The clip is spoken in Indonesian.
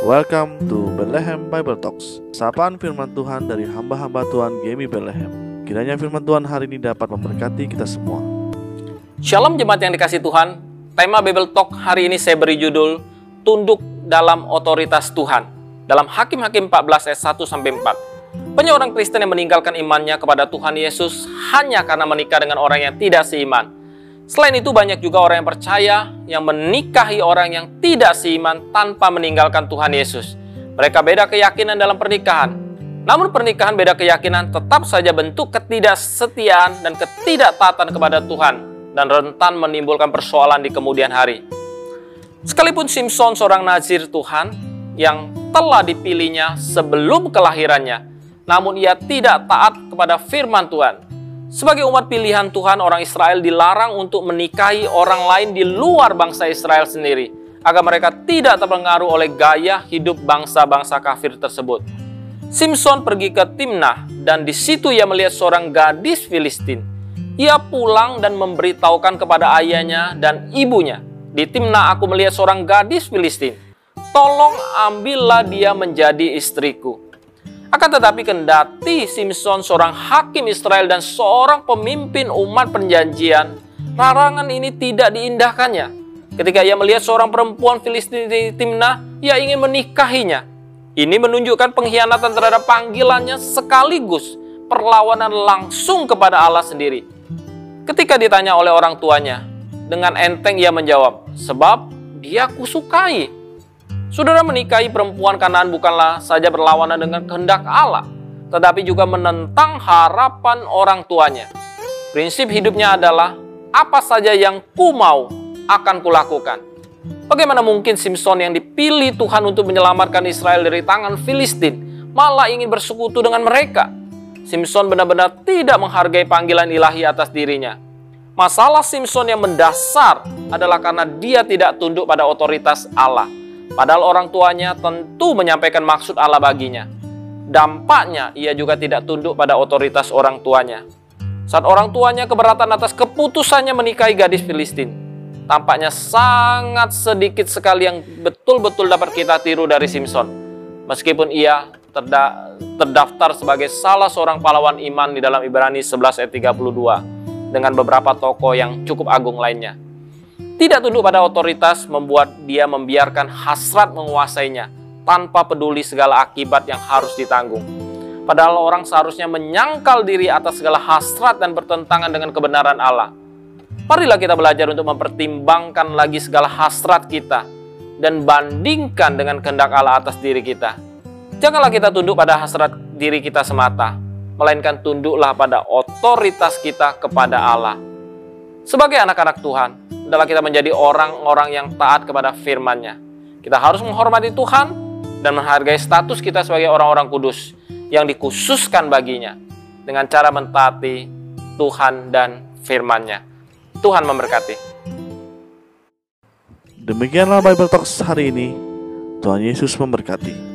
Welcome to Bethlehem Bible Talks Sapaan firman Tuhan dari hamba-hamba Tuhan Gemi Bethlehem. Kiranya firman Tuhan hari ini dapat memberkati kita semua. Shalom jemaat yang dikasih Tuhan. Tema Bible Talk hari ini saya beri judul Tunduk dalam otoritas Tuhan Dalam Hakim-Hakim 14 ayat 1 sampai 4 Banyak orang Kristen yang meninggalkan imannya kepada Tuhan Yesus hanya karena menikah dengan orang yang tidak seiman Selain itu banyak juga orang yang percaya yang menikahi orang yang tidak seiman tanpa meninggalkan Tuhan Yesus. Mereka beda keyakinan dalam pernikahan. Namun pernikahan beda keyakinan tetap saja bentuk ketidaksetiaan dan ketidaktaatan kepada Tuhan dan rentan menimbulkan persoalan di kemudian hari. Sekalipun Simpson seorang nazir Tuhan yang telah dipilihnya sebelum kelahirannya, namun ia tidak taat kepada firman Tuhan sebagai umat pilihan Tuhan, orang Israel dilarang untuk menikahi orang lain di luar bangsa Israel sendiri, agar mereka tidak terpengaruh oleh gaya hidup bangsa-bangsa kafir tersebut. Simpson pergi ke Timnah, dan di situ ia melihat seorang gadis Filistin. Ia pulang dan memberitahukan kepada ayahnya dan ibunya, "Di Timnah aku melihat seorang gadis Filistin. Tolong ambillah dia menjadi istriku." Akan tetapi kendati Simpson seorang hakim Israel dan seorang pemimpin umat perjanjian, larangan ini tidak diindahkannya. Ketika ia melihat seorang perempuan Filistin di Timnah, ia ingin menikahinya. Ini menunjukkan pengkhianatan terhadap panggilannya sekaligus perlawanan langsung kepada Allah sendiri. Ketika ditanya oleh orang tuanya, dengan enteng ia menjawab, sebab dia kusukai Saudara menikahi perempuan kanan bukanlah saja berlawanan dengan kehendak Allah, tetapi juga menentang harapan orang tuanya. Prinsip hidupnya adalah apa saja yang ku mau akan kulakukan. Bagaimana mungkin Simpson yang dipilih Tuhan untuk menyelamatkan Israel dari tangan Filistin malah ingin bersekutu dengan mereka? Simpson benar-benar tidak menghargai panggilan ilahi atas dirinya. Masalah Simpson yang mendasar adalah karena dia tidak tunduk pada otoritas Allah. Padahal orang tuanya tentu menyampaikan maksud Allah baginya. Dampaknya ia juga tidak tunduk pada otoritas orang tuanya. Saat orang tuanya keberatan atas keputusannya menikahi gadis Filistin, tampaknya sangat sedikit sekali yang betul-betul dapat kita tiru dari Simpson. Meskipun ia terda terdaftar sebagai salah seorang pahlawan iman di dalam Ibrani 11 ayat 32 dengan beberapa tokoh yang cukup agung lainnya. Tidak tunduk pada otoritas membuat dia membiarkan hasrat menguasainya tanpa peduli segala akibat yang harus ditanggung. Padahal orang seharusnya menyangkal diri atas segala hasrat dan bertentangan dengan kebenaran Allah. Marilah kita belajar untuk mempertimbangkan lagi segala hasrat kita dan bandingkan dengan kehendak Allah atas diri kita. Janganlah kita tunduk pada hasrat diri kita semata, melainkan tunduklah pada otoritas kita kepada Allah. Sebagai anak-anak Tuhan, adalah kita menjadi orang-orang yang taat kepada firman-Nya. Kita harus menghormati Tuhan dan menghargai status kita sebagai orang-orang kudus yang dikhususkan baginya dengan cara mentaati Tuhan dan firman-Nya. Tuhan memberkati. Demikianlah Bible Talks hari ini. Tuhan Yesus memberkati.